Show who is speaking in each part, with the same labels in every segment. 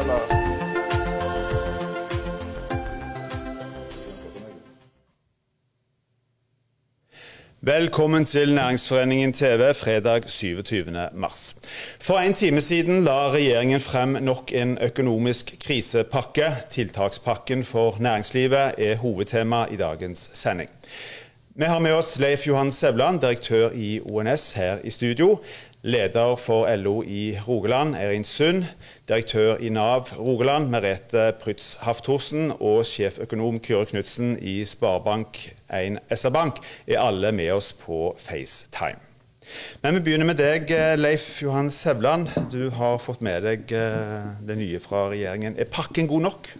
Speaker 1: eller?
Speaker 2: Velkommen til Næringsforeningen TV fredag 27. mars. For en time siden la regjeringen frem nok en økonomisk krisepakke. Tiltakspakken for næringslivet er hovedtema i dagens sending. Vi har med oss Leif Johan Sevland, direktør i ONS her i studio. Leder for LO i Rogaland, Eirin Sund. Direktør i Nav Rogaland, Merete Prytz Hafthorsen. Og sjeføkonom Kyrre Knutsen i Sparebank1 SR-Bank er alle med oss på FaceTime. Men vi begynner med deg, Leif Johan Sevland. Du har fått med deg eh, det nye fra regjeringen. Er pakken god nok?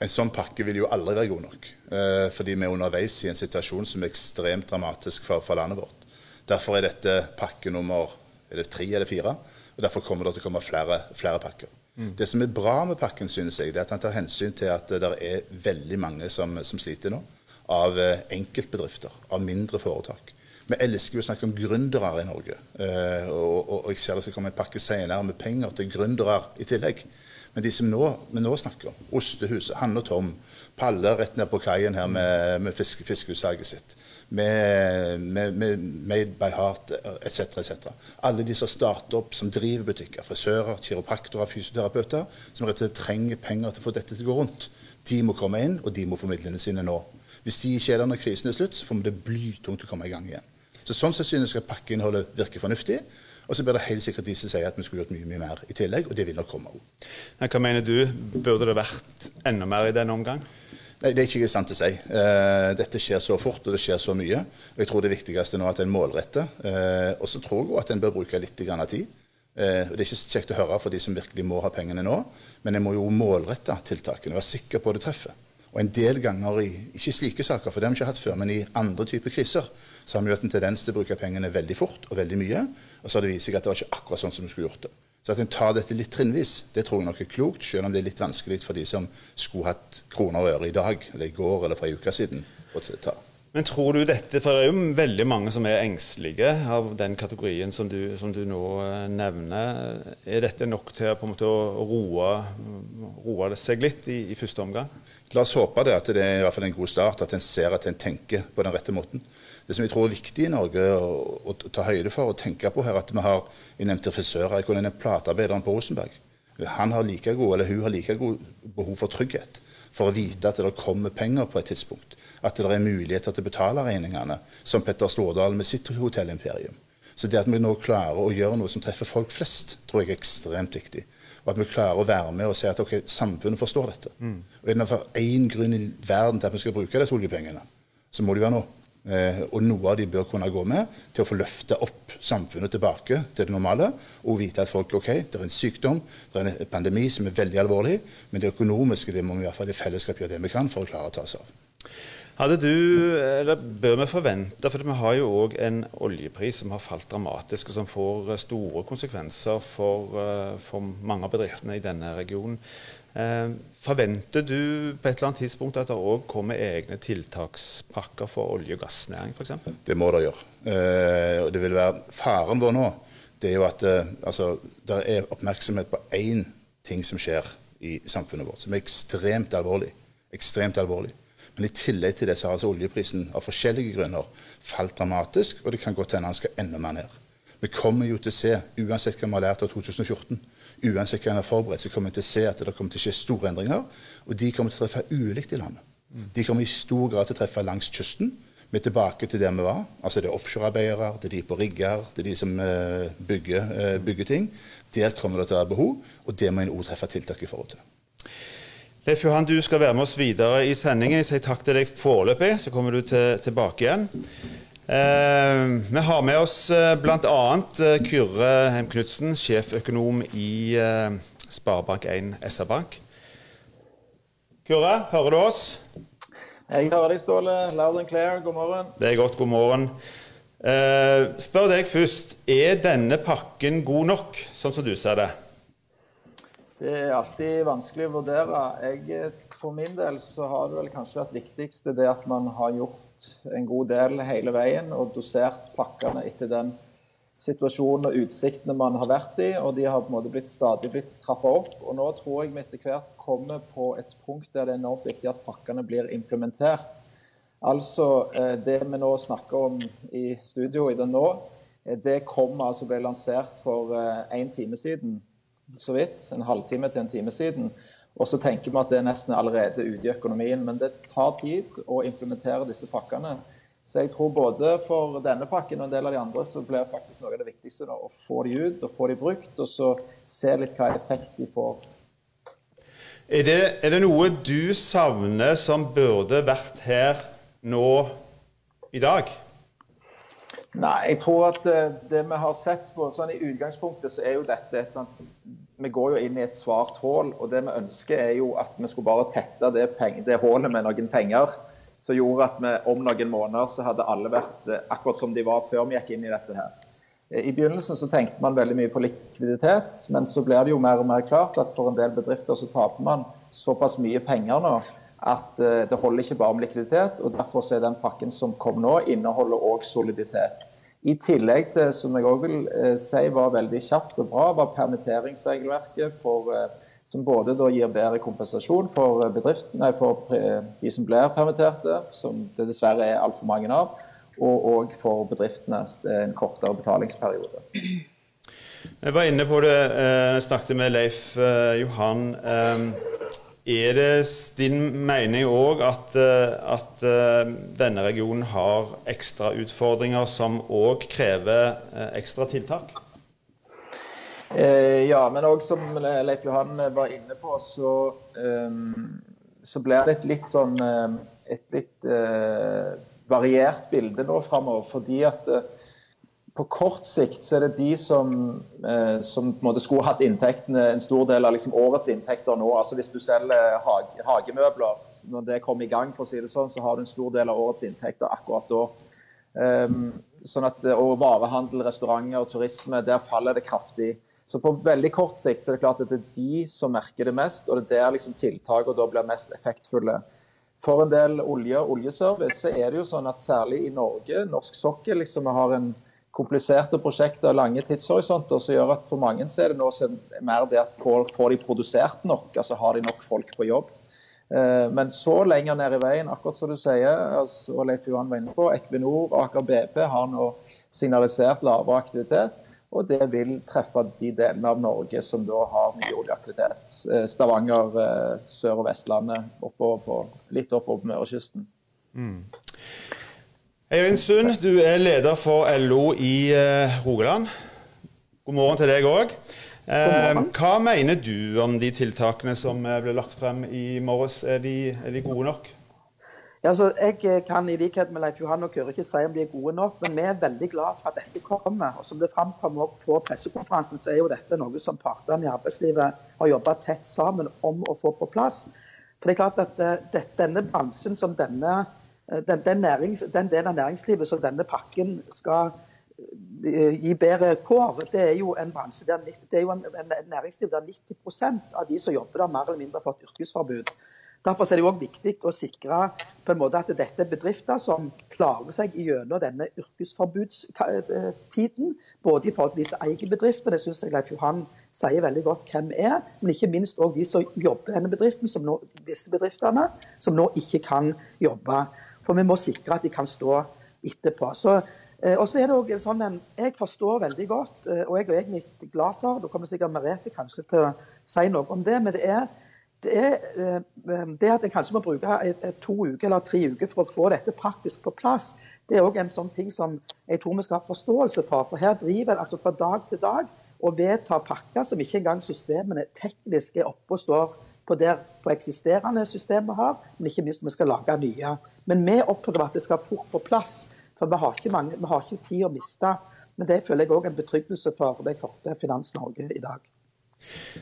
Speaker 3: En sånn pakke vil jo aldri være god nok. Eh, fordi vi er underveis i en situasjon som er ekstremt dramatisk for, for landet vårt. Derfor er dette pakke nummer er det tre eller fire. og Derfor kommer det til å komme flere, flere pakker. Mm. Det som er bra med pakken, synes jeg, det er at han tar hensyn til at det er veldig mange som, som sliter nå. Av eh, enkeltbedrifter, av mindre foretak. Vi elsker jo å snakke om gründere i Norge. Uh, og, og, jeg ser det skal komme en pakke senere med penger til gründere i tillegg. Men de som nå, vi nå snakker om, Ostehuset, Hanne og Tom, Palle rett ned på kaien her med, med fiske, fiskeutsalget sitt med, med, med Made by Heart etc. etc. Alle de som starter opp, som driver butikker, frisører, kiropraktorer, fysioterapeuter, som rett og slett trenger penger til å få dette til å gå rundt, de må komme inn, og de må få midlene sine nå. Hvis de ikke er der når krisen er slutt, så får vi det blytungt å komme i gang igjen. Så Sånn sett synes jeg pakkeinnholdet virker fornuftig. Og så blir det helt sikkert de som sier at vi skulle gjort mye mye mer i tillegg, og det vil nok komme òg.
Speaker 2: Hva mener du, burde det vært enda mer i denne omgang?
Speaker 3: Nei, Det er ikke sant å si. Uh, dette skjer så fort og det skjer så mye. Og Jeg tror det viktigste nå er at en målretter. Uh, og så tror jeg at en bør bruke litt grann av tid. Uh, det er ikke kjekt å høre for de som virkelig må ha pengene nå, men en må jo målrette tiltakene. Være sikker på at det treffer. Og en del ganger i ikke slike saker, for det har vi ikke hatt før, men i andre typer kriser, så har vi hatt en tendens til å bruke pengene veldig fort og veldig mye. Og så har det vist seg at det var ikke akkurat sånn som vi skulle gjort det. Så at en tar dette litt trinnvis, det tror jeg nok er klokt, selv om det er litt vanskelig for de som skulle hatt kroner og øre i dag, eller i går, eller for en uke siden. å ta.
Speaker 2: Men tror du dette, for det er jo veldig mange som er engstelige av den kategorien som du, som du nå eh, nevner. Er dette nok til på en måte å roe, roe det seg litt i, i, første omgang?
Speaker 3: La oss håpe det, at det er i hvert fall en god start, at en ser at en tenker på den rette måten. Det som jeg tror er viktig i Norge å, å, å ta høyde for og tenke på her, at vi har Jeg nevnte frisører. Jeg kunne nevnt platearbeideren på Rosenberg. Han har like god, eller Hun har like god behov for trygghet for å vite at det kommer penger på et tidspunkt. At det er muligheter til å betale regningene, som Petter Stordalen med sitt hotellimperium. Så det at vi nå klarer å gjøre noe som treffer folk flest, tror jeg er ekstremt viktig. Og at vi klarer å være med og si at ok, samfunnet forstår dette. Mm. Og er det for én grunn i verden til at vi skal bruke disse oljepengene, så må det være nå. Eh, og noe av de bør kunne gå med til å få løfte opp samfunnet tilbake til det normale. Og vite at folk ok, det er en sykdom, det er en pandemi som er veldig alvorlig. Men det økonomiske det må vi i hvert fall i fellesskap gjøre det vi kan for å klare å ta oss av.
Speaker 2: Hadde du, eller Bør vi forvente, for vi har jo òg en oljepris som har falt dramatisk, og som får store konsekvenser for, eh, for mange av bedriftene i denne regionen. Eh, forventer du på et eller annet tidspunkt at det òg kommer egne tiltakspakker for olje- og gassnæring f.eks.?
Speaker 3: Det må det gjøre. Eh, og det vil være Faren vår nå det er jo at eh, altså, det er oppmerksomhet på én ting som skjer i samfunnet vårt, som er ekstremt alvorlig. Ekstremt alvorlig. Men i tillegg til det så har altså oljeprisen av forskjellige grunner falt dramatisk, og det kan godt hende den skal enda mer ned. Vi kommer jo til å se, uansett hva vi har lært av 2014, uansett hva en har forberedt, så kommer vi til å se at det kommer til å skje store endringer. Og de kommer til å treffe ulikt i landet. De kommer i stor grad til å treffe langs kysten. Vi er tilbake til der vi var. Altså Det er offshorearbeidere, det er de på rigger, det er de som uh, bygger, uh, bygger, ting. Der kommer det til å være behov, og det må en òg treffe tiltak i forhold til.
Speaker 2: Leif Johan, du skal være med oss videre i sendingen. Jeg sier takk til deg foreløpig, så kommer du til, tilbake igjen. Eh, vi har med oss eh, bl.a. Eh, Kyrre Heim Knutsen, sjeføkonom i eh, Sparebank1 SR-Bank. Kyrre, hører du oss?
Speaker 1: Jeg hører deg, Ståle. Loud and clear. God morgen.
Speaker 2: Det er godt. God morgen. Eh, spør deg først, er denne pakken god nok, sånn som du ser det?
Speaker 1: Det er alltid vanskelig å vurdere. Jeg for min del så har det vel kanskje vært viktigste det at man har gjort en god del hele veien og dosert pakkene etter den situasjonen og utsiktene man har vært i, og de har på en måte blitt stadig blitt trappa opp. Og nå tror jeg vi etter hvert kommer på et punkt der det er enormt viktig at pakkene blir implementert. Altså eh, det vi nå snakker om i studio i den nå, eh, det kom altså ble lansert for én eh, time siden, så vidt. En halvtime til en time siden. Og så tenker vi at det er nesten allerede ute i økonomien. Men det tar tid å implementere disse pakkene. Så jeg tror både for denne pakken og en del av de andre så blir faktisk noe av det viktigste da, å få de ut og få de brukt, og så se litt hva effekt de får.
Speaker 2: Er det, er det noe du savner som burde vært her nå i dag?
Speaker 1: Nei, jeg tror at det, eh, vi har sett på sånn I utgangspunktet så er jo dette et sånt Vi går jo inn i et svart hull, og det vi ønsker er jo at vi skulle bare tette det, det hullet med noen penger som gjorde at vi om noen måneder så hadde alle vært eh, akkurat som de var før vi gikk inn i dette her. Eh, I begynnelsen så tenkte man veldig mye på likviditet, men så blir det jo mer og mer klart at for en del bedrifter så taper man såpass mye penger nå at eh, det holder ikke bare med likviditet. og Derfor er den pakken som kom nå, inneholder òg soliditet. I tillegg til, som jeg òg vil si var veldig kjapt og bra, var permitteringsregelverket for som både gir bedre kompensasjon for, nei, for de som blir permitterte, som det dessverre er altfor mange av, og òg for bedriftene en kortere betalingsperiode.
Speaker 2: Jeg var inne på det eh, jeg snakket med Leif eh, Johan. Eh, er det din mening òg at, at, denne regionen har ekstra utfordringer som òg krever ekstra tiltak?
Speaker 1: Eh, ja, men òg som Leif Johan var inne på, så, um, så blir det et litt sånn et litt variert bilde nå framover. Fordi at på kort sikt så er det de som, eh, som skulle hatt inntektene, en stor del av liksom årets inntekter nå. altså Hvis du selger hage, hagemøbler, når det kommer i gang, for å si det sånn, så har du en stor del av årets inntekter akkurat da. Um, sånn at, og varehandel, restauranter og turisme, der faller det kraftig. Så på veldig kort sikt så er det klart at det er de som merker det mest, og det er der liksom tiltakene da blir mest effektfulle. For en del olje og oljeservice så er det jo sånn at særlig i Norge, norsk sokkel, liksom vi har en kompliserte prosjekter, og lange tidshorisonter, som gjør at for mange er det nå mer det at får, får de produsert nok, altså har de nok folk på jobb. Eh, men så lenger ned i veien, akkurat som du sier, altså, og Leif Johan var inne på, Equinor og Aker BP har nå signalisert lavere aktivitet. Og det vil treffe de delene av Norge som da har mye oljeaktivitet. Eh, Stavanger, eh, Sør- og Vestlandet, oppover på, litt oppover Mørekysten. Mm.
Speaker 2: Eivind Sund, du er leder for LO i eh, Rogaland. God morgen til deg òg. hva mener du om de tiltakene som ble lagt frem i morges? Er de, er de gode nok?
Speaker 4: Ja, jeg eh, kan i likhet med Leif Johan og Kyrre ikke si om de er gode nok, men vi er veldig glad for at dette kommer. Og som det framkom på pressekonferansen, så er jo dette noe som partene i arbeidslivet har jobba tett sammen om å få på plass. For det er klart at eh, denne bransjen som denne, eh, den, den, nærings, den delen av næringslivet som denne pakken skal gi bedre kår, det er jo en bransje der, det er jo en, en næringsliv der 90 av de som jobber der, mer eller mindre har fått yrkesforbud. Derfor er det også viktig å sikre på en måte at dette er bedrifter som klarer seg gjennom denne yrkesforbudstiden. Både i forhold til de som eier bedriften, det syns jeg Leif Johan sier veldig godt hvem er. Men ikke minst også de som jobber i denne bedriften, som nå, disse bedriftene, som nå ikke kan jobbe. For vi må sikre at de kan stå etterpå. Så eh, og så er det også sånn en, Jeg forstår veldig godt, eh, og jeg er egentlig glad for Da kommer sikkert Merete kanskje til å si noe om det. men det er det, er, eh, det at en kanskje må bruke to uker eller tre uker for å få dette praktisk på plass, det er òg en sånn ting som jeg tror vi skal ha forståelse for. For her driver en altså fra dag til dag og vedtar pakker som ikke engang systemene teknisk er oppe og står på, der, på eksisterende systemer har, men ikke minst vi skal lage nye. Men vi er at det skal fort på plass, for vi har ikke, mange, vi har ikke tid å miste. Men det føler jeg òg en betryggelse for det korte Finans Norge i dag.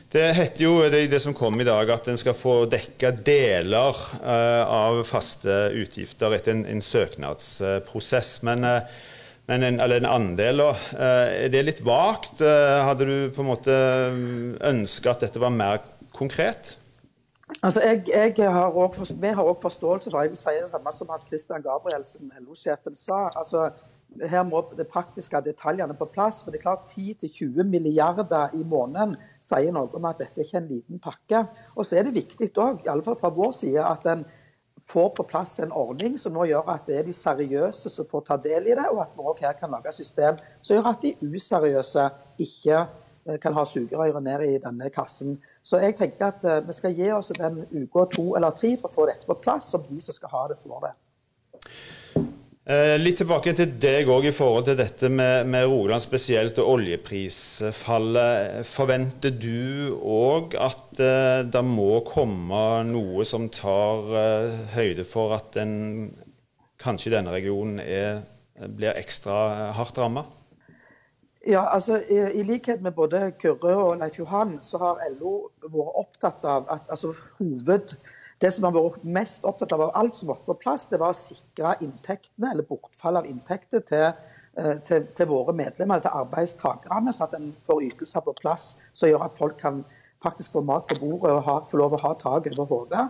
Speaker 2: Det heter jo det, det, som kom i dag, at en skal få dekka deler uh, av faste utgifter etter en, en søknadsprosess. Men, uh, men en, eller en andel, da. Uh, er det litt vagt? hadde du på en måte ønska at dette var mer konkret?
Speaker 4: Altså, jeg, jeg har også, Vi har òg forståelse for jeg vil si det samme som Hans Christian Gabrielsen, LO-sjefen, sa. altså her må det praktiske detaljene på plass. for det er klart 10-20 milliarder i måneden sier noe om at dette ikke er en liten pakke. Og så er det viktig òg, iallfall fra vår side, at en får på plass en ordning som nå gjør at det er de seriøse som får ta del i det, og at vi òg her kan lage system som gjør at de useriøse ikke eh, kan ha sugerøret ned i denne kassen. Så jeg tenker at eh, vi skal gi oss den uka to eller tre for å få dette på plass, som de som skal ha det, får det.
Speaker 2: Eh, litt tilbake til deg òg i forhold til dette med, med, Rogaland spesielt og oljeprisfallet. Forventer du òg at uh, det må komme noe som tar uh, høyde for at den, kanskje denne regionen er, blir ekstra hardt ramma?
Speaker 4: Ja, altså i, i, likhet med både Kyrre og Leif Johan, så har LO vært opptatt av at altså, hoved det som har vært mest opptatt av av alt som måtte på plass, det var å sikre inntektene, eller bortfall av inntekter til, eh, til, til våre medlemmer, til arbeidstakerne, så at en får ytelser på plass som gjør at folk kan faktisk få mat på bordet og ha, få lov å ha tak over hodet.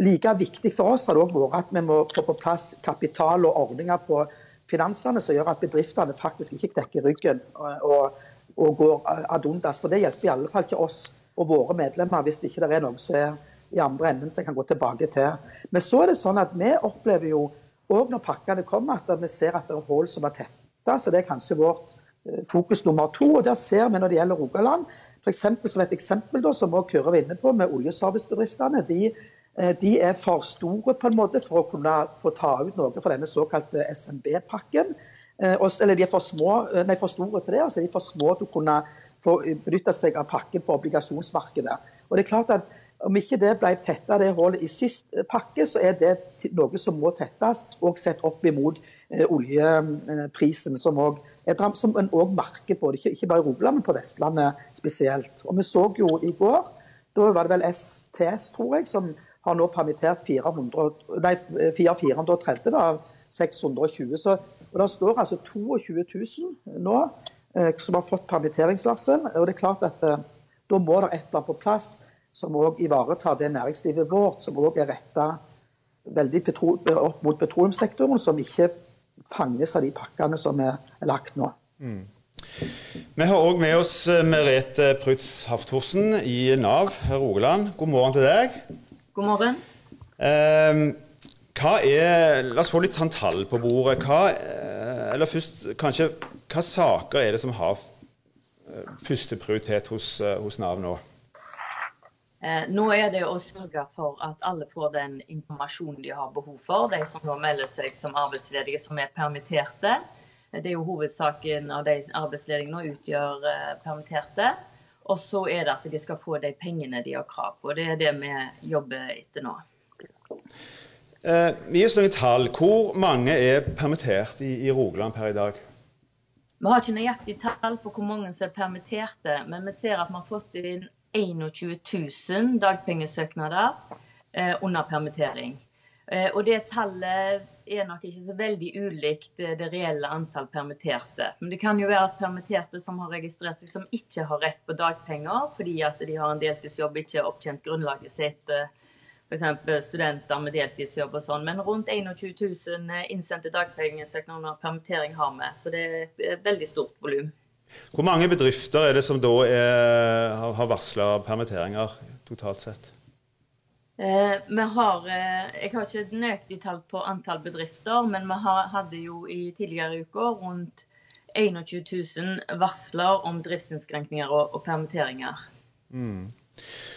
Speaker 4: Like viktig for oss har det òg vært at vi må få på plass kapital og ordninger på finansene som gjør at bedriftene faktisk ikke knekker ryggen og, og, og går ad undas. For det hjelper i alle fall ikke oss og våre medlemmer hvis det ikke er noe som er i andre enden som jeg kan gå tilbake til. Men så er det sånn at vi opplever jo òg når pakkene kommer, at vi ser at det er hull som er tetta. Så det er kanskje vårt eh, fokus nummer to. Og der ser vi når det gjelder Rogaland, f.eks. som et eksempel da, som også Kyrre var inne på, med oljeservicebedriftene. De, eh, de, er for store på en måte for å kunne få ta ut noe for denne såkalte SMB-pakken. Eh, eller de er for, små, nei, for store til det, altså de er for små til å kunne få benytte seg av pakken på obligasjonsmarkedet. Og det er klart at om ikke det ble tetta det hullet i sist pakke, så er det noe som må tettes, og sett opp imot eh, oljeprisen, som òg en òg merker på. Ikke, ikke bare i Rogaland, men på Vestlandet spesielt. Og Vi så jo i går, da var det vel STS, tror jeg, som har nå permittert 400, nei, 430 av 620. Så, og Det står altså 22 000 nå eh, som har fått permitteringsvarsel. og det er klart at eh, Da må det et eller annet på plass som òg ivaretar det næringslivet vårt, som òg er retta veldig opp mot petroleumssektoren, som ikke fanges av de pakkene som er lagt nå. Mm.
Speaker 2: Vi har òg med oss eh, Merete Prytz Hafthorsen i Nav Rogaland. God morgen til deg.
Speaker 5: God morgen.
Speaker 2: Eh, hva er, La oss få litt sånn tall på bordet. Hva, eh, eller først, kanskje, hva saker er det som har eh, førsteprioritet hos, hos Nav nå?
Speaker 5: Eh, nå er det å sørge for at alle får den informasjonen de har behov for. De som nå melder seg som arbeidsledige som er permitterte. Eh, det er jo hovedsaken av de arbeidsledige nå utgjør eh, permitterte. Og så er det at de skal få de pengene de har krav på. Det er det vi jobber etter nå.
Speaker 2: Eh, gi oss noen tall. Hvor mange er permittert i, i Rogaland per i dag?
Speaker 5: Vi har ikke nøyaktig tall på hvor mange som er permitterte, men vi ser at vi har fått inn 21 000 dagpengesøknader eh, under permittering. Eh, og det tallet er nok ikke så veldig ulikt eh, det reelle antall permitterte. Men det kan jo være at permitterte som har registrert seg som ikke har rett på dagpenger fordi at de har en deltidsjobb, ikke har opptjent grunnlaget sitt, f.eks. studenter med deltidsjobb og sånn. Men rundt 21 000 innsendte dagpengesøknader under permittering har vi. Så det er et veldig stort volum.
Speaker 2: Hvor mange bedrifter er det som da er, har varsla permitteringer totalt sett?
Speaker 5: Eh, vi har, eh, jeg har ikke nøyaktig tall på antall bedrifter, men vi har, hadde jo i tidligere uker rundt 21 000 varsler om driftsinnskrenkninger og, og permitteringer. Mm.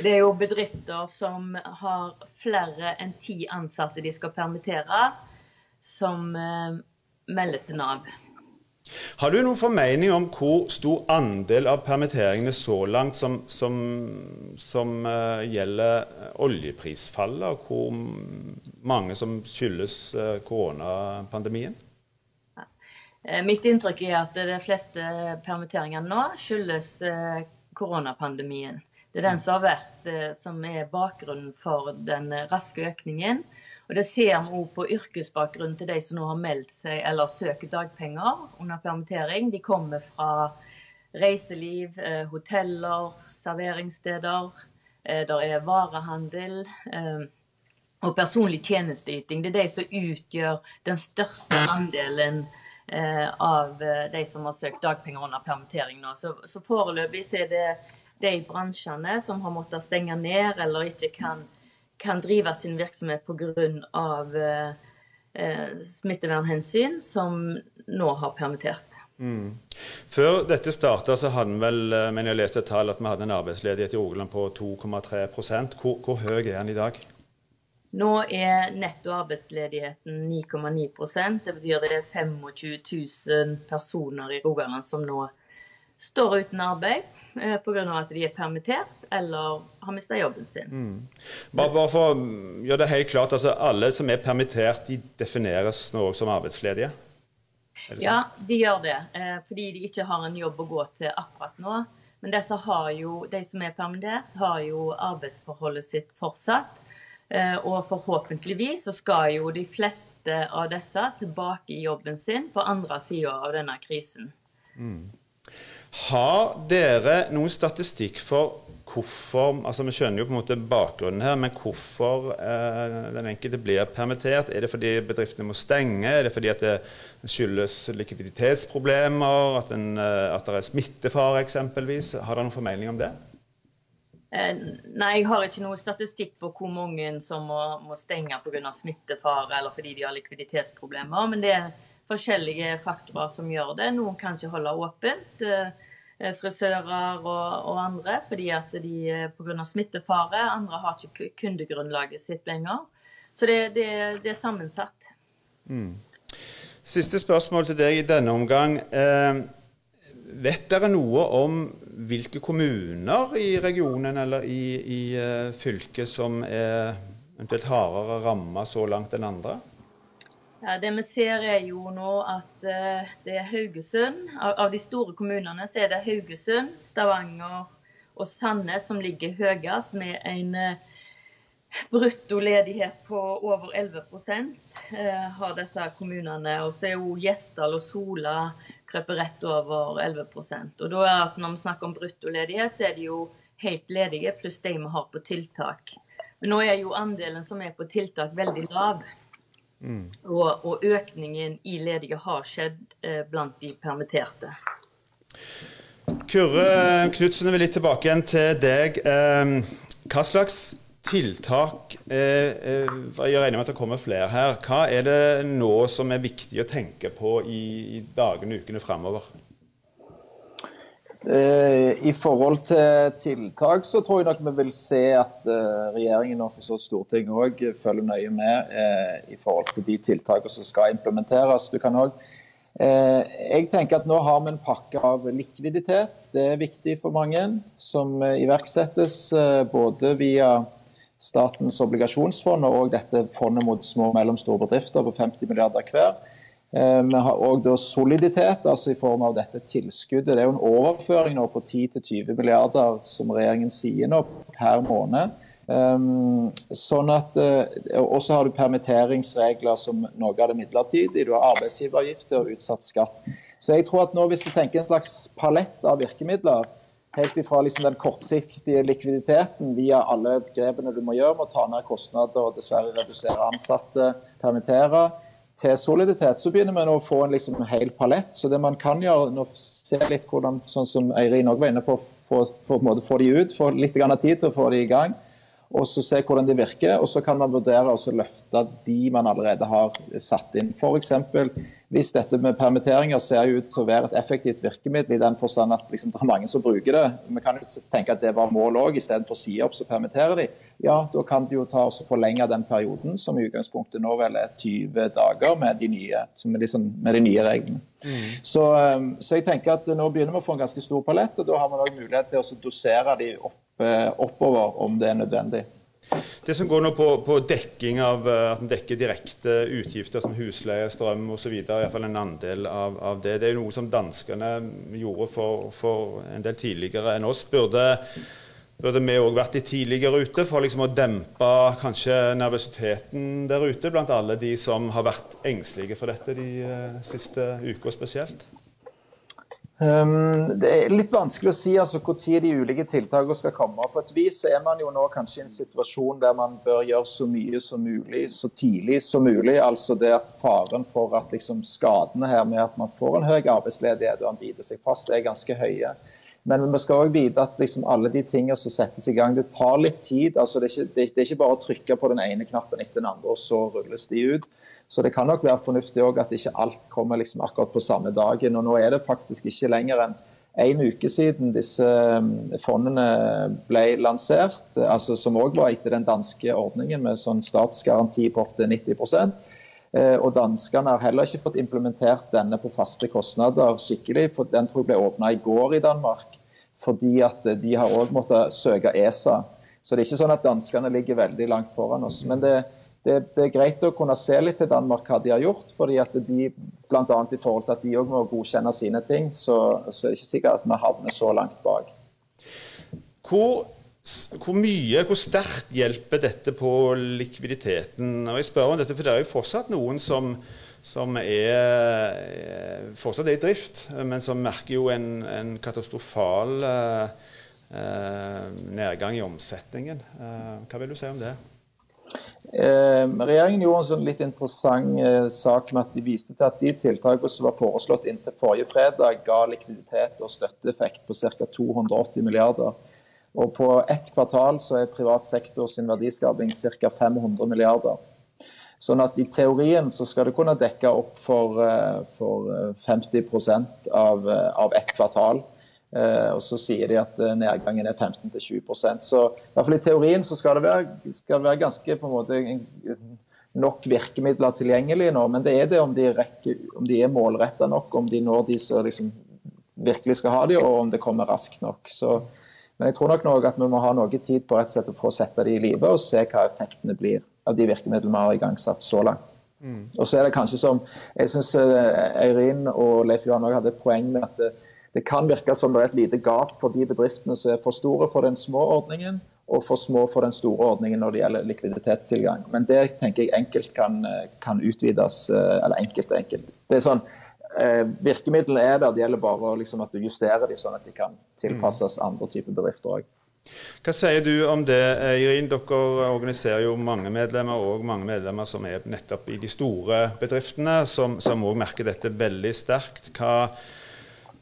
Speaker 5: Det er jo bedrifter som har flere enn ti ansatte de skal permittere, som eh, melder til Nav.
Speaker 2: Har du noen formening om hvor stor andel av permitteringene så langt som, som, som uh, gjelder oljeprisfallet, og hvor mange som skyldes uh, koronapandemien?
Speaker 5: Ja. Eh, mitt inntrykk er at de fleste permitteringer nå skyldes uh, koronapandemien. Det er den som har vært som er bakgrunnen for den raske økningen. Og Det ser vi òg på yrkesbakgrunnen til de som nå har meldt seg eller søker dagpenger under permittering. De kommer fra reiseliv, eh, hoteller, serveringssteder. Eh, der er varehandel eh, og personlig tjenesteyting. Det er de som utgjør den største andelen av de som har søkt dagpenger under permittering nå. Så, foreløpig er det de bransjene som har måttet stenge ned eller ikke kan, kan drive sin virksomhet pga. Eh, eh, smittevernhensyn, som nå har permittert.
Speaker 2: Mm. Før dette starta, så hadde vi vel, eh, men jeg leste et tall, at vi hadde en arbeidsledighet i Rogaland på 2,3 hvor, hvor høy er den i dag?
Speaker 5: Nå er netto arbeidsledigheten 9,9% Det betyr det er 25 000 personer i Rogaland som nå står uten arbeid eh, pga. at de er permittert eller har mista jobben sin. Mm.
Speaker 2: Bare, bare, for å gjøre det helt klart, altså Alle som er permittert, de defineres nå som arbeidsledige?
Speaker 5: Sånn? Ja, de gjør det. Eh, fordi de ikke har en jobb å gå til akkurat nå. Men jo, de som er permittert, har jo arbeidsforholdet sitt fortsatt. Eh, og forhåpentligvis så skal jo de fleste av disse tilbake i jobben sin på andre sida av denne krisen. Mm.
Speaker 2: Har dere noen statistikk for hvorfor altså Vi skjønner jo på en måte bakgrunnen her, men hvorfor eh, den enkelte blir permittert? Er det fordi bedriftene må stenge? Er det fordi at det skyldes likviditetsproblemer? At, en, eh, at det er smittefare eksempelvis? Har dere noen formening om det?
Speaker 5: Eh, nei, jeg har ikke noe statistikk på hvor mange som må, må stenge pga. smittefare eller fordi de har likviditetsproblemer. Men det er forskjellige faktorer som gjør det. Noen kan ikke holde åpent. Eh, frisører og, og andre fordi at de eh, pga. smittefare. Andre har ikke kundegrunnlaget sitt lenger. Så det, det, det er sammensatt. Mm.
Speaker 2: Siste spørsmål til deg i denne omgang. Eh, vet dere noe om hvilke kommuner i regionen eller i, i fylket som er eventuelt hardere ramma så langt enn andre?
Speaker 5: Ja, Det vi ser er jo nå at uh, det er Haugesund. Av, de store kommunene så er det Haugesund, Stavanger og Sandnes som ligger høyest, med en brutto bruttoledighet på over 11 har disse kommunene. Og så er jo Gjesdal og Sola krøpet rett over 11% Og da er altså Når vi snakker om bruttoledighet, så er de jo helt ledige, pluss de vi har på tiltak. Men nå er jo andelen som er på tiltak, veldig lav. Mm. Og, og, økningen i ledige har skjedd eh, blant de permitterte.
Speaker 2: Kurre Knutsen, vil litt tilbake igjen til deg. Eh, hva slags tiltak eh, eh, Jeg regner med at det kommer flere her. Hva er det nå som er viktig å tenke på i, i dagene og ukene framover?
Speaker 1: Eh, I forhold til tiltak så tror jeg nok vi vil se at regjeringen og Stortinget òg følger nøye med i forhold til de tiltakene som skal implementeres. Du kan også jeg tenker at Nå har vi en pakke av likviditet. Det er viktig for mange. Som iverksettes både via Statens obligasjonsfond og dette fondet mot små og mellomstore bedrifter på 50 milliarder hver. Eh, vi har òg soliditet, altså i form av dette tilskuddet. Det er jo en overføring på 10-20 milliarder som regjeringen sier nå per måned. Um, sånn at, uh, Og så har du permitteringsregler som noe av det midlertidige. Du har arbeidsgiveravgifter og utsatt skatt. Så jeg tror at nå hvis du tenker en slags palett av virkemidler, Helt ifra liksom den kortsiktige likviditeten via alle grepene du må gjøre med å ta ned kostnader og dessverre redusere ansatte, permittere, til soliditet, så begynner vi nå å få en liksom hel palett. Så det man kan gjøre, nå se litt hvordan, sånn som Eirin òg var inne på, få, få de ut, få litt tid til å få de i gang og så se hvordan de virker. Og så kan man vurdere å løfte de man allerede har satt inn. F.eks. hvis dette med permitteringer ser ut til å være et effektivt virkemiddel i den forstand at liksom, det er mange som bruker det. Vi kan jo tenke at det var mål òg, istedenfor å si opp så permitterer de. Ja, da kan de jo ta og forlenge den perioden, som i utgangspunktet nå vel er 20 dager med de nye, liksom, med de nye reglene. Mm. Så, um, så, jeg tenker at nå begynner vi å få en ganske stor palett, og da har vi òg mulighet til å dosere de opp Eh, oppover om det er nødvendig.
Speaker 2: Det som går nå på, på dekking av eh, at en dekker direkte utgifter som husleie, strøm osv., iallfall en andel av, av, det. Det er noe som danskene gjorde for, for en del tidligere enn oss. Burde, burde vi òg vært litt tidligere ute for liksom å dempe kanskje nervøsiteten der ute blant alle de som har vært engstelige for dette de uh, siste uka spesielt?
Speaker 1: Um, det er litt vanskelig å si altså, når de ulike tiltakene skal komme. På et vis er man jo nå kanskje i en situasjon der man bør gjøre så mye som mulig så tidlig som mulig. Altså det at Faren for at liksom, skadene her med at man får en høy arbeidsledighet og han biter seg fast, er ganske høye. Men vi skal også vite at liksom, alle de tingene som settes i gang, det tar litt tid. altså Det er ikke, det, er ikke bare å trykke på den ene knappen etter den andre, og så rulles de ut. Så det kan nok være fornuftig òg at ikke alt kommer liksom akkurat på samme dagen. Og nå er det faktisk ikke lenger enn en uke siden disse um, fondene ble lansert, altså som òg var etter den danske ordningen med sånn statsgaranti på opptil 90 eh, og Danskene har heller ikke fått implementert denne på faste kostnader skikkelig. for Den tror jeg ble åpna i går i Danmark, fordi at de har òg måttet søke ESA. Så det er ikke sånn at danskene ligger veldig langt foran oss. men det det, det, er greit å kunne se litt til Danmark hva de har gjort. fordi at de, annet i forhold til at de òg må godkjenne sine ting, så, så, er det ikke sikkert at vi havner så langt bak.
Speaker 2: Hvor, hvor mye, hvor sterkt hjelper dette på likviditeten? Og jeg spør om dette, for Det er jo fortsatt noen som, som er, fortsatt er i drift, men som merker jo en, en katastrofal eh, eh nedgang i omsetningen. Eh, hva vil du si om det?
Speaker 1: Eh, regjeringen gjorde en sånn litt interessant eh, sak med at de viste til at de tiltakene som var foreslått inntil forrige fredag, ga likviditet og støtteeffekt på ca. 280 milliarder. Og på ett kvartal så er privat sektor sin verdiskaping ca. 500 milliarder. Sånn at i teorien så skal det kunne dekke opp for, eh, for 50% av, av ett kvartal. Eh, og så sier de at eh, nedgangen er 15-20 Så i hvert fall i teorien så skal det være, skal det være ganske på en måte nok virkemidler tilgjengelig nå. Men det er det om de, rekker, om de er målretta nok, om de når de som liksom virkelig skal ha de, og om det kommer raskt nok. Så, men jeg tror nok nok at vi må ha noe tid på rett og slett å sette det i live og se hva effektene blir av de virkemidlene vi har igangsatt så langt. Mm. Og så er det kanskje som Jeg syns eh, Eirin og Leif Johan hadde et poeng med at det kan virke som det er et lite gap for de bedriftene som er for store for den små ordningen, og for små for den store ordningen når det gjelder likviditetstilgang. Men det tenker jeg enkelt kan, kan utvides. Eh, eller enkelt og enkelt. Det er sånn, eh, Virkemidlene er der, det gjelder bare liksom at du justerer dem sånn at de kan tilpasses andre typer bedrifter òg.
Speaker 2: Hva sier du om det, Irin? Dere organiserer jo mange medlemmer, og mange medlemmer som er nettopp i de store bedriftene, som òg merker dette veldig sterkt. Hva,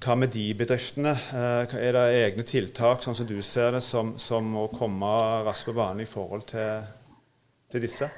Speaker 2: hva med de bedriftene? Eh, er det egne tiltak sånn som du ser det, som, som må komme raskt på banen i forhold til, til disse?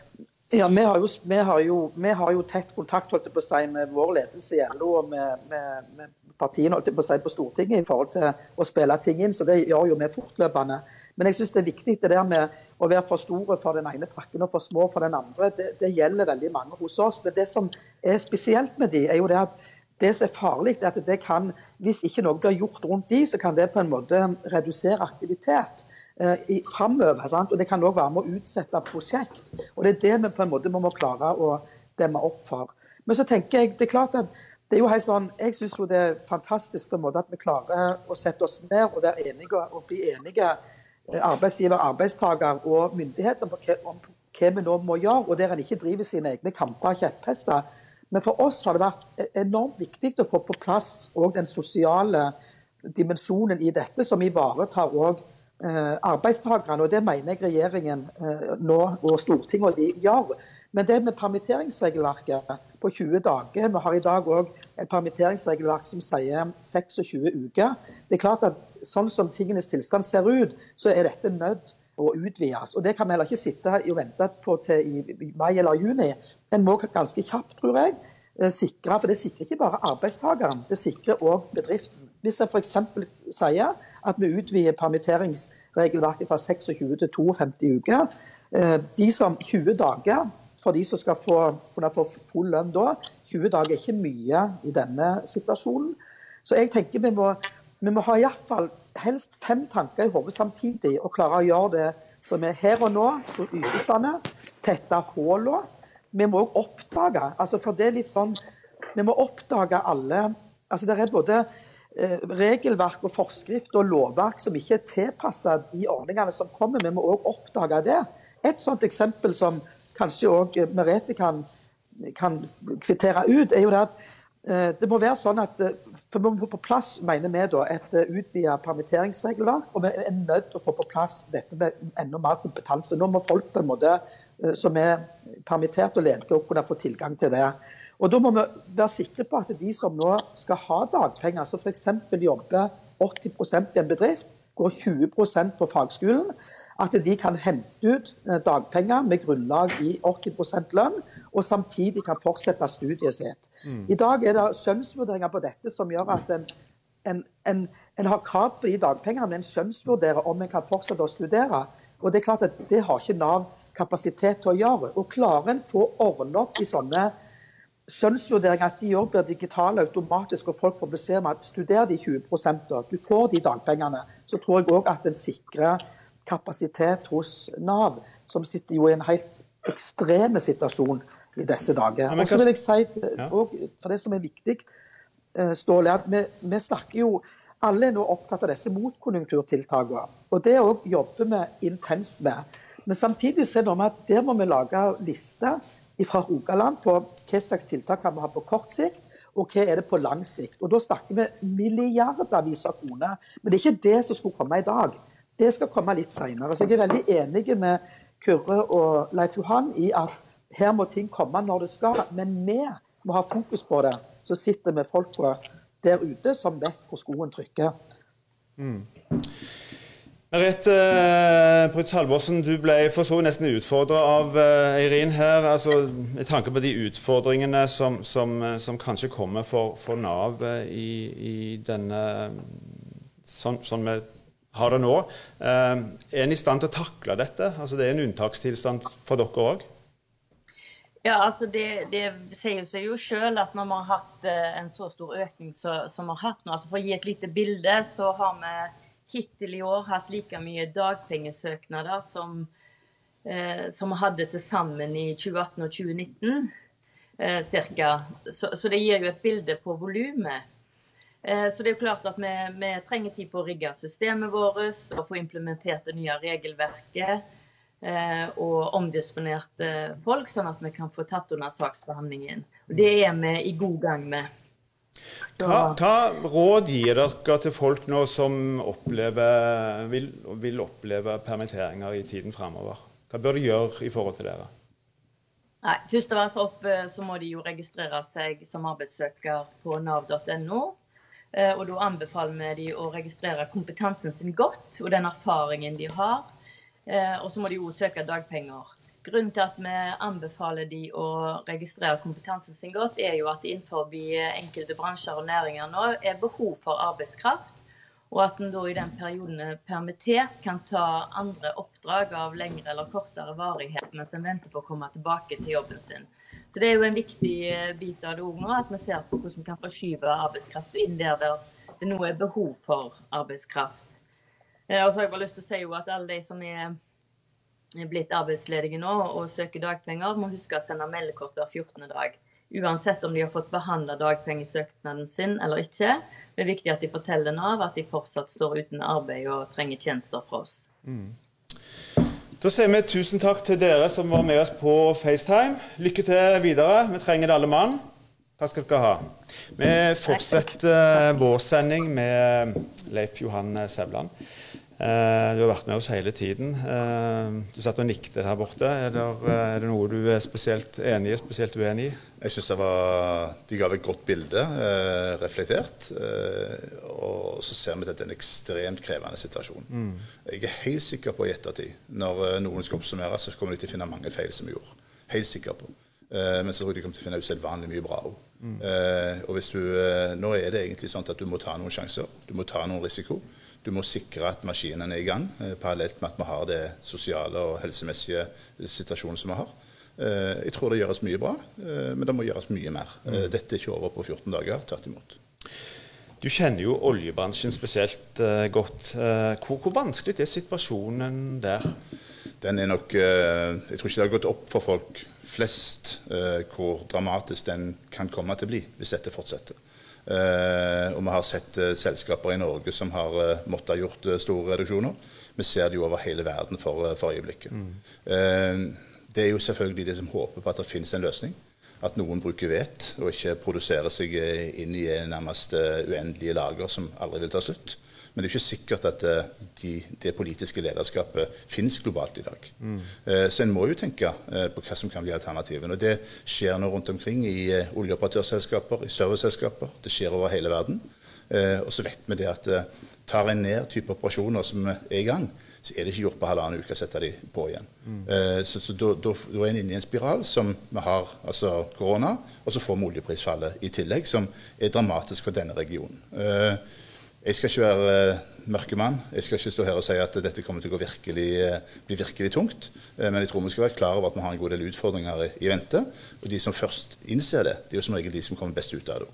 Speaker 4: Ja, vi har, jo, vi, har jo, vi har, jo, tett kontakt holdt på å si, med vår ledelse i LO og med, med, med partiene holdt på å si, på Stortinget i forhold til å spille ting inn. så Det gjør jo vi fortløpende. Men jeg syns det er viktig det der med å være for store for den ene pakken og for små for den andre. Det, det gjelder veldig mange hos oss. Men det som er spesielt med de, er jo det at det som er farlig, er at det kan, hvis ikke noe blir gjort rundt de, så kan det på en måte redusere aktivitet eh, framover. Og det kan òg være med å utsette prosjekt. Og Det er det vi på en måte må klare å demme opp for. Men så tenker jeg, det er klart at det er jo helt sånn, Jeg syns det er fantastisk på en måte at vi klarer å sette oss ned og være enige og bli enige, eh, arbeidsgiver, arbeidstaker og myndigheter, om hva vi nå må gjøre. Og der en ikke driver sine egne kamper og kjepphester men for oss har det vært e- enormt viktig å få på plass den sosiale dimensjonen i dette, som ivaretar òg arbeidstakerne. Og det mener jeg regjeringen eh, nå og Stortinget og de gjør. Men det med permitteringsregelverket på 20 dager Vi har i dag òg et permitteringsregelverk som sier 26 uker. Det er klart at Sånn som tingenes tilstand ser ut, så er dette nødt å utvides. Og Det kan vi heller ikke sitte og vente på til i mai eller juni. En må ganske kjapt, tror jeg, eh, sikre, for det sikrer ikke bare arbeidstakeren, det sikrer òg bedriften. Hvis jeg f.eks. sier at vi utvider permitteringsregelverket fra 26 til 52 uker, eh, de som 20 dager for de som skal få, kunne få full lønn da, 20 dager er ikke mye i denne situasjonen. Så jeg tenker vi må, vi må ha iallfall helst fem tanker i hodet samtidig og klare å gjøre det som er her og nå, for ytelsene, tette hullene. Vi må òg oppdage altså for det er litt sånn, Vi må oppdage alle altså Det er både regelverk og forskrift og lovverk som ikke er tilpassa de ordningene som kommer. Vi må òg oppdage det. Et sånt eksempel som kanskje òg Merete kan, kan kvittere ut, er jo det at eh, det må være sånn at eh, for Vi må på plass mener vi da, et utvidet permitteringsregelverk, og vi er nødt til å få på plass dette med enda mer kompetanse. Nå må folk på en måte som er permittert og ledige, kunne få tilgang til det. Og Da må vi være sikre på at de som nå skal ha dagpenger, som f.eks. jobber 80% i en bedrift, går 20% på fagskolen, at de kan hente ut eh, dagpenger med grunnlag i 80 lønn, og samtidig kan fortsette studiet sitt. Mm. I dag er det skjønnsvurderinger på dette som gjør at en, en, en, en har krav på de dagpengene, men en skjønnsvurderer om en kan fortsette å studere. Og Det er klart at det har ikke Nav kapasitet til å gjøre. Og Klarer en få ordne opp i sånne skjønnsvurderinger, at de òg blir digitale automatisk, og folk får beskjed om at studer de 20% da, du får de dagpengene, så tror jeg òg at en sikrer kapasitet hos Nav, som sitter jo i en helt ekstrem situasjon i disse dager. Og så vil jeg si, for det som er viktig, eh, Ståle, at vi, vi snakker jo alle er nå opptatt av disse motkonjunkturtiltakene. Og det òg jobber vi intenst med. Men samtidig ser er det med at der må vi lage lister fra Rogaland på hva slags tiltak kan vi ha på kort sikt, og hva er det på lang sikt. Og Da snakker vi milliardervis av kroner. Men det er ikke det som skulle komme i dag. Det skal komme litt seinere. Så jeg er veldig enig med Kyrre og Leif Johan i at her må ting komme når det skal. Men vi må ha fokus på det. Så sitter vi folka der ute som vet hvor skoen trykker. Mm.
Speaker 2: Merete uh, Prytz Halvorsen, du ble for så nesten utfordra av uh, Eirin her. altså Med tanke på de utfordringene som, som, som kanskje kommer for, for Nav uh, i, i, denne sånn, sånn vi har det nå. er en i stand til å takle dette? Altså Det er en unntakstilstand for dere òg?
Speaker 5: Ja, altså det, det, sier seg jo sjøl at når vi har hatt en så stor økning som vi har hatt nå. altså For å gi et lite bilde, så har vi hittil i år hatt like mye dagpengesøknader som, eh, som vi hadde til sammen i 2018 og 2019. Eh, cirka. Så, så, det gir jo et bilde på volumet. Eh, så det er jo klart at vi, vi, trenger tid på å rigge systemet vårt og få implementert det nye regelverket. Eh, og omdisponert folk, sånn at vi kan få tatt under saksbehandlingen. Og Det er vi i god gang med.
Speaker 2: Hva, hva, råd gir dere til folk nå som opplever, vil, vil, oppleve permitteringer i tiden fremover? Hva bør de gjøre i forhold til dere?
Speaker 5: Nei, Først av alt opp, eh, så må de jo registrere seg som arbeidssøker på nav.no. Eh, og Da anbefaler vi de å registrere kompetansen sin godt og den erfaringen de har. Eh, og så må de jo søke dagpenger. Grunnen til at vi anbefaler de å registrere kompetansen sin godt, er jo at innenfor enkelte bransjer og næringer nå er behov for arbeidskraft. Og at en da i den perioden er permittert, kan ta andre oppdrag av lengre eller kortere varighet mens en venter på å komme tilbake til jobben sin. Så det er jo en viktig bit av det òg nå, at vi ser på hvordan vi kan forskyve arbeidskraft inn der det nå er behov for arbeidskraft. Eh, og så har jeg bare lyst til å si jo at alle de som er blitt arbeidsledige nå og søker dagpenger, må huske å sende meldekort hver 14. dag. Uansett om de har fått behandla dagpengesøknaden sin eller ikke. Det er viktig at de forteller Nav at de fortsatt står uten arbeid og trenger tjenester fra oss. Mm.
Speaker 2: Da sier vi tusen takk til dere som var med oss på FaceTime. Lykke til videre. Vi trenger det alle mann. Takk skal dere ha. Vi fortsetter vår sending med Leif Johan Sevland. Uh, du har vært med oss hele tiden. Uh, du satt og nikket her borte. Er det, uh, er det, noe du er spesielt enig i, spesielt uenig i?
Speaker 3: Jeg syns de ga et godt bilde, reflektert. og så ser vi at det er en ekstremt krevende situasjon. Mm. Jeg er helt sikker på i ettertid, når noen skal oppsummere, så kommer de til å finne mange feil som vi gjorde. Helt sikker på. men så tror jeg de kommer til å finne usedvanlig mye bra òg. Mm. og hvis du, nå er det egentlig sånn at du må ta noen sjanser. Du må ta noen risiko. Du må sikre at maskinene er i gang, eh, parallelt med at vi har det sosiale og helsemessige situasjonen som vi har. Eh, jeg tror det gjøres mye bra, eh, men det må gjøres mye mer. Mm. Dette er ikke over på 14 dager, tvert imot.
Speaker 2: Du kjenner jo oljebransjen spesielt godt. Hvor, hvor, vanskelig er situasjonen der?
Speaker 3: Den er nok Jeg tror ikke det har gått opp for folk flest hvor dramatisk den kan komme til å bli hvis dette fortsetter. Eh, og vi har sett eh, selskaper i Norge som har eh, måttet ha gjort store reduksjoner. Vi ser det jo over hele verden for, for øyeblikket. Mm. det er jo selvfølgelig de som håper på at det finnes en løsning. At noen bruker vet og ikke produserer seg inn i nærmest uendelige lager som aldri vil ta slutt. Men det er ikke sikkert at de, det politiske lederskapet finnes globalt i dag. Mm. Så en må jo tenke på hva som kan bli alternativene. Og det skjer nå rundt omkring i oljeoperatørselskaper, i serviceselskaper. Det skjer over hele verden. Og så vet vi det at tar en ned type operasjoner som er i gang, så er det ikke gjort på halvannen uke å sette de på igjen. Mm. Eh, så, så da, er en inne i en spiral som vi har altså korona, og så får vi oljeprisfallet i tillegg, som er dramatisk for denne regionen. Eh, jeg skal ikke være eh, mørkemann. Jeg skal ikke stå her og si at dette kommer til å virkelig, bli virkelig tungt. men jeg tror vi skal være klar over at vi har en god del utfordringer i, i vente. Og de som først innser det, det er jo som regel de som kommer best ut av det.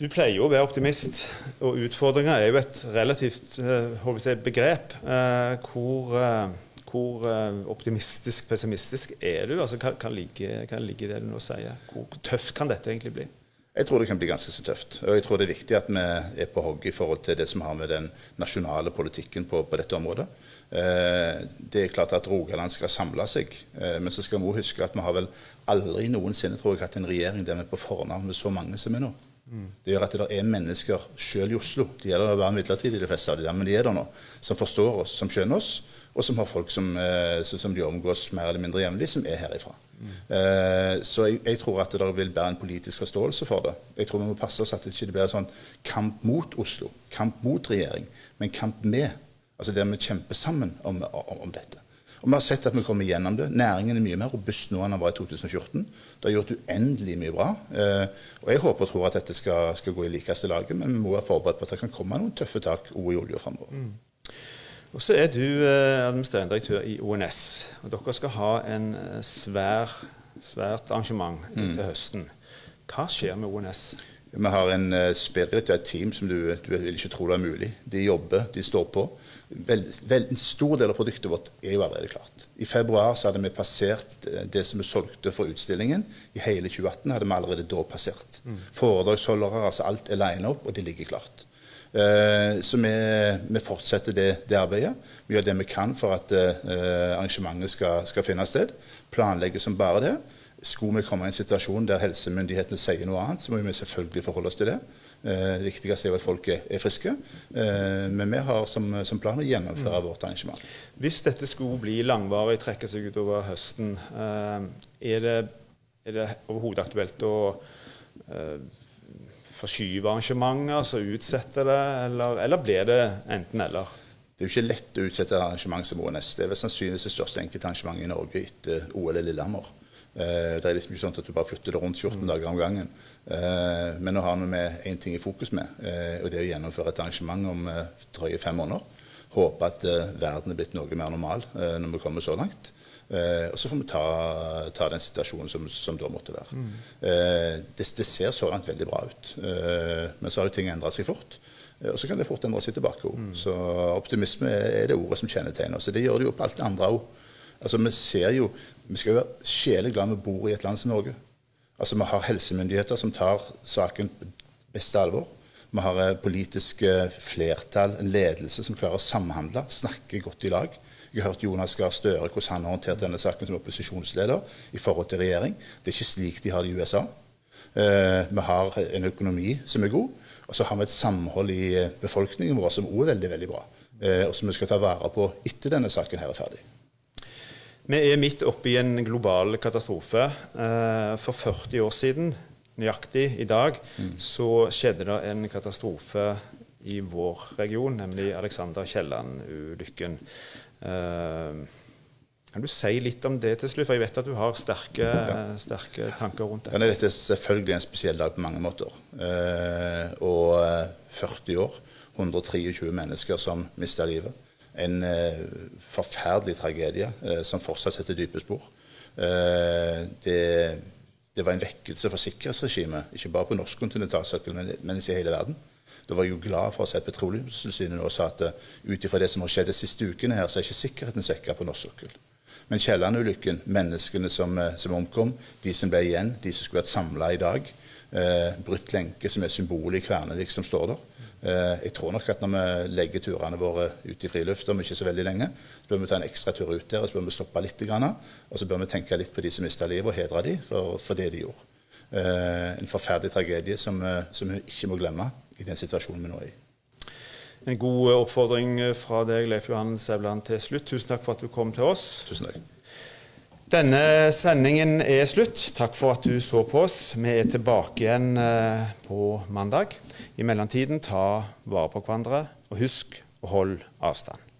Speaker 2: Du pleier jo å være optimist, og utfordringer er jo et relativt uh, jeg, begrep. Uh, hvor, uh, hvor optimistisk, pessimistisk er du? Altså, ligger, hva ligger i det du nå sier? Hvor tøft kan dette egentlig bli?
Speaker 3: Jeg tror det kan bli ganske så tøft. Og jeg tror det er viktig at vi er på hogg i forhold til det som har med den nasjonale politikken på, på dette området. det er klart at Rogaland skal samle seg, men så skal vi også huske at vi har vel aldri noensinne tror jeg, hatt en regjering der vi er på fornavn med så mange som er nå. Det gjør at det er mennesker selv i Oslo, det gjelder å være midlertidig, de fleste av de der, men de er der nå, som forstår oss, som skjønner oss, og som har folk som, eh, som de omgås mer eller mindre jevnlig, som er herifra. Eh, så jeg, jeg, tror at det vil være en politisk forståelse for det. Jeg tror vi må passe oss at det ikke blir sånn kamp mot Oslo, kamp mot regjering, men kamp med. Altså der vi kjemper sammen om, om, om dette. Og Vi har sett at vi kommer gjennom det. Næringen er mye mer robust nå enn den var i 2014. Det har gjort uendelig mye bra. Eh, og Jeg håper og tror at dette skal, skal gå i likeste laget, men vi må være forberedt på at det kan komme noen tøffe tak òg i olja framover. Mm.
Speaker 2: Og så er du eh, administrerende direktør i ONS, og dere skal ha en eh, svær, svært arrangement mm. til høsten. Hva skjer med ONS?
Speaker 3: Vi har en spirit og et team som du, du vil ikke tro det er mulig. De jobber, de står på. Vel, vel, en stor del av produktet vårt er jo allerede klart. I februar så hadde vi passert det som vi solgte for utstillingen. I hele 2018 hadde vi allerede da passert. Mm. Foredragsholdere, altså alt er line opp, og det ligger klart. Uh, så vi, vi fortsetter det, det, arbeidet. Vi gjør det vi kan for at uh, arrangementet skal, skal, finne sted. Planlegger som bare det. Skulle vi komme i en situasjon der helsemyndighetene sier noe annet, så må vi selvfølgelig forholde oss til det. Eh, det viktigste er jo at folk er friske. Eh, men vi har som, som plan å gjennomføre mm. vårt arrangement.
Speaker 2: Hvis dette skulle bli langvarig, trekke seg utover høsten, eh, er det, er det overhodet aktuelt å forskyve arrangementet, altså utsette det, eller, eller blir det enten-eller?
Speaker 3: Det er jo ikke lett å utsette arrangement som ONS. Det er vel sannsynligvis det største enkeltarrangementet i Norge etter OL i Lillehammer. Eh, det er liksom ikke sånn at du bare flytter det rundt 14 mm. dager om gangen. Eh, men nå har vi med én ting i fokus med, eh, og det er å gjennomføre et arrangement om drøye fem måneder. Håpe at verden er blitt noe mer normal når vi kommer så langt. og så får vi ta, ta den situasjonen som, som, da måtte være. Mm. Det, det, ser så langt veldig bra ut. men så har jo ting endret seg fort. Og så kan det fort endre seg tilbake òg. Mm. Så optimisme er det ordet som kjennetegner oss. Det gjør det jo på alt det andre òg. Altså, vi ser jo Vi skal jo være sjelig glad vi bor i et land som Norge. Altså, Vi har helsemyndigheter som tar saken på beste alvor. Vi har eh, politiske flertall, en ledelse som klarer å samhandle, snakke godt i lag. Jeg har hørt Jonas Gahr Støre hvordan han har håndtert denne saken som opposisjonsleder i forhold til regjering. Det er ikke slik de har det i USA. Uh, vi har en økonomi som er god, og så har vi et samhold i eh, befolkningen vår som også er veldig veldig bra. Og som vi skal ta vare på etter denne saken her er ferdig.
Speaker 2: Vi er midt oppe i en global katastrofe. Eh, for 40 år siden, nøyaktig i dag, mm. så skjedde det en katastrofe i vår region, nemlig Alexander Kielland-ulykken. Eh, kan du si litt om det til slutt? For jeg vet at du har sterke, sterke tanker rundt det.
Speaker 3: Dette er selvfølgelig en spesiell dag på mange måter. Eh, og 40 år, 123 mennesker som mista livet en eh, forferdelig tragedie eh, som fortsatt setter dype spor. Eh, det, det, var en vekkelse for sikkerhetsregimet, ikke bare på norsk kontinentalsokkel, men, men i hele verden. Da var jeg jo glad for å se at Petroleumstilsynet nå sa at ut ifra det som har skjedd de siste ukene, her, så er ikke sikkerheten svekka på norsk sokkel. Men Kielland-ulykken, menneskene som, som, omkom, de som ble igjen, de som skulle vært samla i dag, brutt lenke, som er symbolet i Kvernevik, som står der. Eh, jeg tror nok at når vi legger turene våre ut i friluft om ikke så veldig lenge, så bør vi ta en ekstra tur ut der og så bør vi stoppe litt. Og så bør vi tenke litt på de som mista livet, og hedre dem for, for, det de gjorde. Eh, en forferdelig tragedie som, eh, som vi ikke må glemme i den situasjonen vi nå er i.
Speaker 2: En god oppfordring fra deg, Leif Johan Sævland, til slutt. Tusen takk for at du kom til oss.
Speaker 3: Tusen takk.
Speaker 2: Denne sendingen er slutt. Takk for at du så på oss. Vi er tilbake igjen eh, på mandag. I mellomtiden, ta vare på hverandre, og husk å holde avstand.